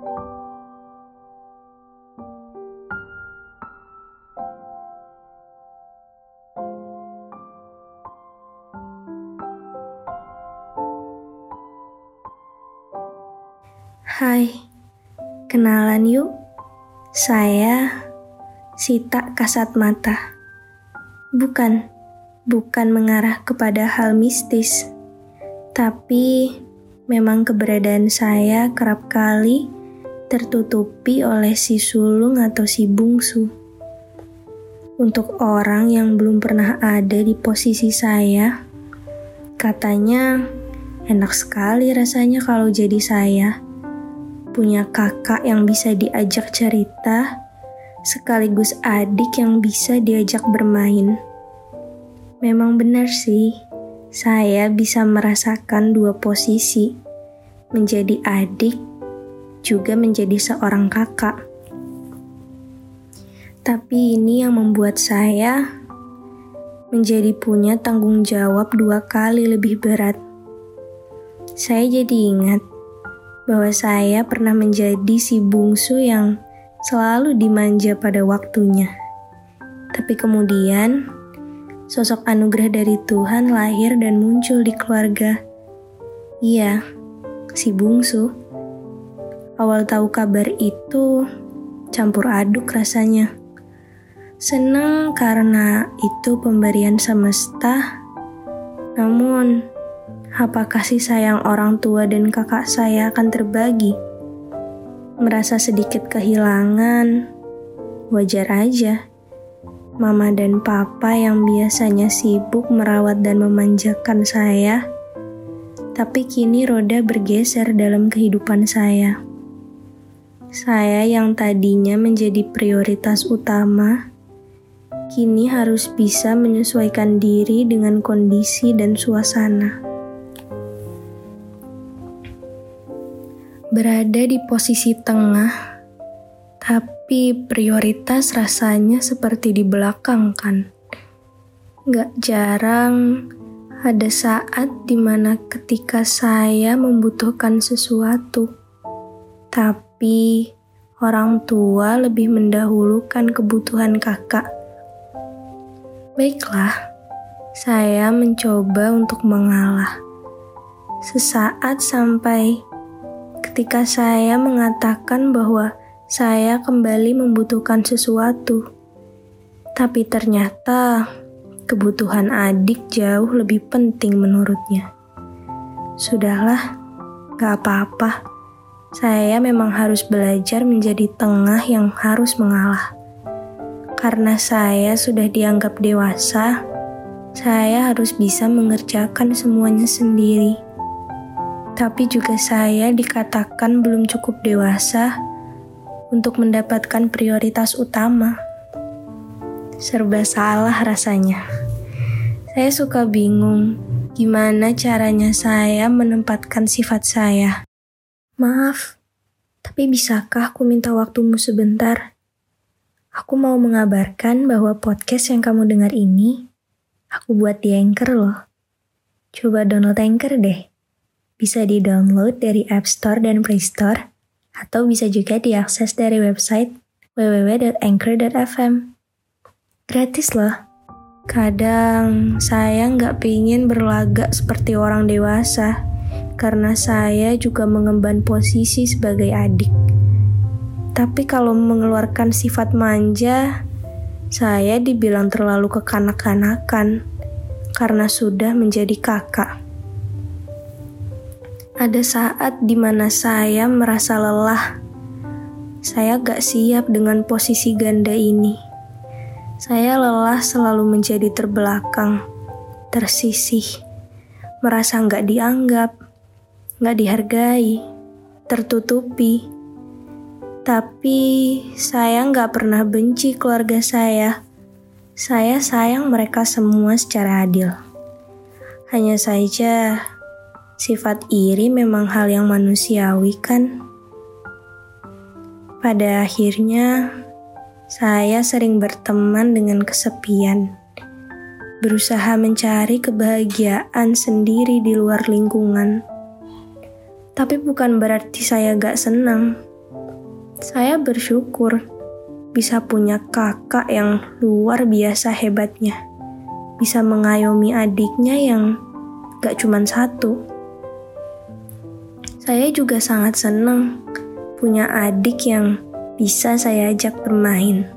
Hai, kenalan yuk. Saya Sita Kasat Mata. Bukan, bukan mengarah kepada hal mistis. Tapi memang keberadaan saya kerap kali tertutupi oleh si sulung atau si bungsu. Untuk orang yang belum pernah ada di posisi saya, katanya enak sekali rasanya kalau jadi saya punya kakak yang bisa diajak cerita, sekaligus adik yang bisa diajak bermain. Memang benar sih, saya bisa merasakan dua posisi, menjadi adik juga menjadi seorang kakak. Tapi ini yang membuat saya menjadi punya tanggung jawab dua kali lebih berat. Saya jadi ingat bahwa saya pernah menjadi si bungsu yang selalu dimanja pada waktunya. Tapi kemudian, sosok anugerah dari Tuhan lahir dan muncul di keluarga. Iya, si bungsu. Awal tahu kabar itu campur aduk rasanya. Senang karena itu pemberian semesta, namun apa kasih sayang orang tua dan kakak saya akan terbagi? Merasa sedikit kehilangan, wajar aja. Mama dan papa yang biasanya sibuk merawat dan memanjakan saya, tapi kini roda bergeser dalam kehidupan saya. Saya yang tadinya menjadi prioritas utama, kini harus bisa menyesuaikan diri dengan kondisi dan suasana. berada di posisi tengah, tapi prioritas rasanya seperti di belakang kan. Gak jarang ada saat di mana ketika saya membutuhkan sesuatu, tapi orang tua lebih mendahulukan kebutuhan kakak. Baiklah, saya mencoba untuk mengalah. Sesaat sampai ketika saya mengatakan bahwa saya kembali membutuhkan sesuatu. Tapi ternyata kebutuhan adik jauh lebih penting menurutnya. Sudahlah, gak apa-apa. Saya memang harus belajar menjadi tengah yang harus mengalah. Karena saya sudah dianggap dewasa, saya harus bisa mengerjakan semuanya sendiri tapi juga saya dikatakan belum cukup dewasa untuk mendapatkan prioritas utama. Serba salah rasanya. Saya suka bingung gimana caranya saya menempatkan sifat saya. Maaf, tapi bisakah aku minta waktumu sebentar? Aku mau mengabarkan bahwa podcast yang kamu dengar ini, aku buat di Anchor loh. Coba download Anchor deh. Bisa di-download dari App Store dan Play Store, atau bisa juga diakses dari website www.anchor.fm. Gratis loh. Kadang saya nggak pingin berlagak seperti orang dewasa, karena saya juga mengemban posisi sebagai adik. Tapi kalau mengeluarkan sifat manja, saya dibilang terlalu kekanak-kanakan karena sudah menjadi kakak. Ada saat di mana saya merasa lelah. Saya gak siap dengan posisi ganda ini. Saya lelah selalu menjadi terbelakang, tersisih, merasa gak dianggap, gak dihargai, tertutupi. Tapi saya nggak pernah benci keluarga saya. Saya sayang mereka semua secara adil. Hanya saja, sifat iri memang hal yang manusiawi kan? Pada akhirnya, saya sering berteman dengan kesepian berusaha mencari kebahagiaan sendiri di luar lingkungan. Tapi bukan berarti saya gak senang. Saya bersyukur bisa punya kakak yang luar biasa hebatnya. Bisa mengayomi adiknya yang gak cuma satu. Saya juga sangat senang punya adik yang bisa saya ajak bermain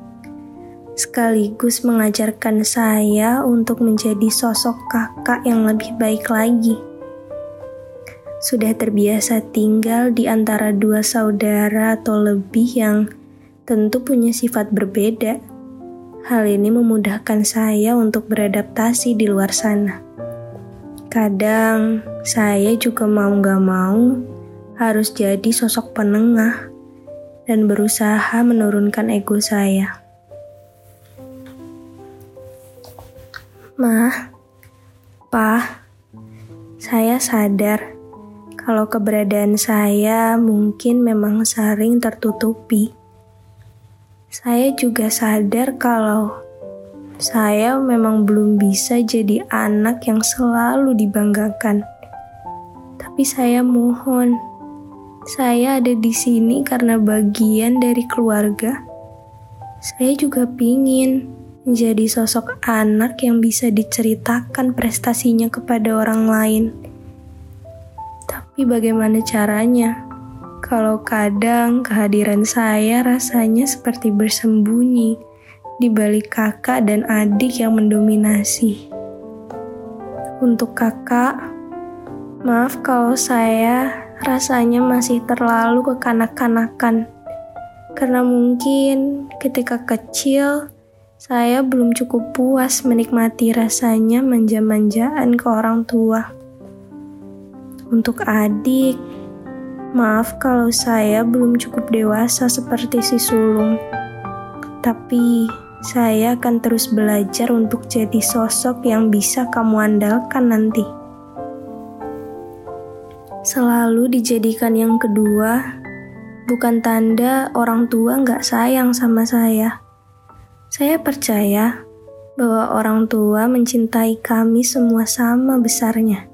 sekaligus mengajarkan saya untuk menjadi sosok kakak yang lebih baik lagi. Sudah terbiasa tinggal di antara dua saudara atau lebih yang tentu punya sifat berbeda. Hal ini memudahkan saya untuk beradaptasi di luar sana. Kadang saya juga mau gak mau harus jadi sosok penengah dan berusaha menurunkan ego saya. Ma, Pa, saya sadar kalau keberadaan saya mungkin memang sering tertutupi. Saya juga sadar kalau saya memang belum bisa jadi anak yang selalu dibanggakan. Tapi saya mohon, saya ada di sini karena bagian dari keluarga. Saya juga pingin menjadi sosok anak yang bisa diceritakan prestasinya kepada orang lain. Tapi bagaimana caranya? Kalau kadang kehadiran saya rasanya seperti bersembunyi di balik kakak dan adik yang mendominasi. Untuk kakak, maaf kalau saya rasanya masih terlalu kekanak-kanakan. Karena mungkin ketika kecil, saya belum cukup puas menikmati rasanya manja-manjaan ke orang tua. Untuk adik, maaf kalau saya belum cukup dewasa seperti si sulung. Tapi saya akan terus belajar untuk jadi sosok yang bisa kamu andalkan nanti. Selalu dijadikan yang kedua, bukan tanda orang tua nggak sayang sama saya saya percaya bahwa orang tua mencintai kami semua sama besarnya.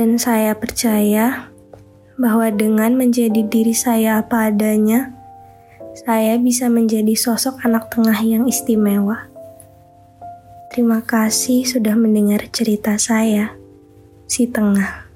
Dan saya percaya bahwa dengan menjadi diri saya apa adanya, saya bisa menjadi sosok anak tengah yang istimewa. Terima kasih sudah mendengar cerita saya, si tengah.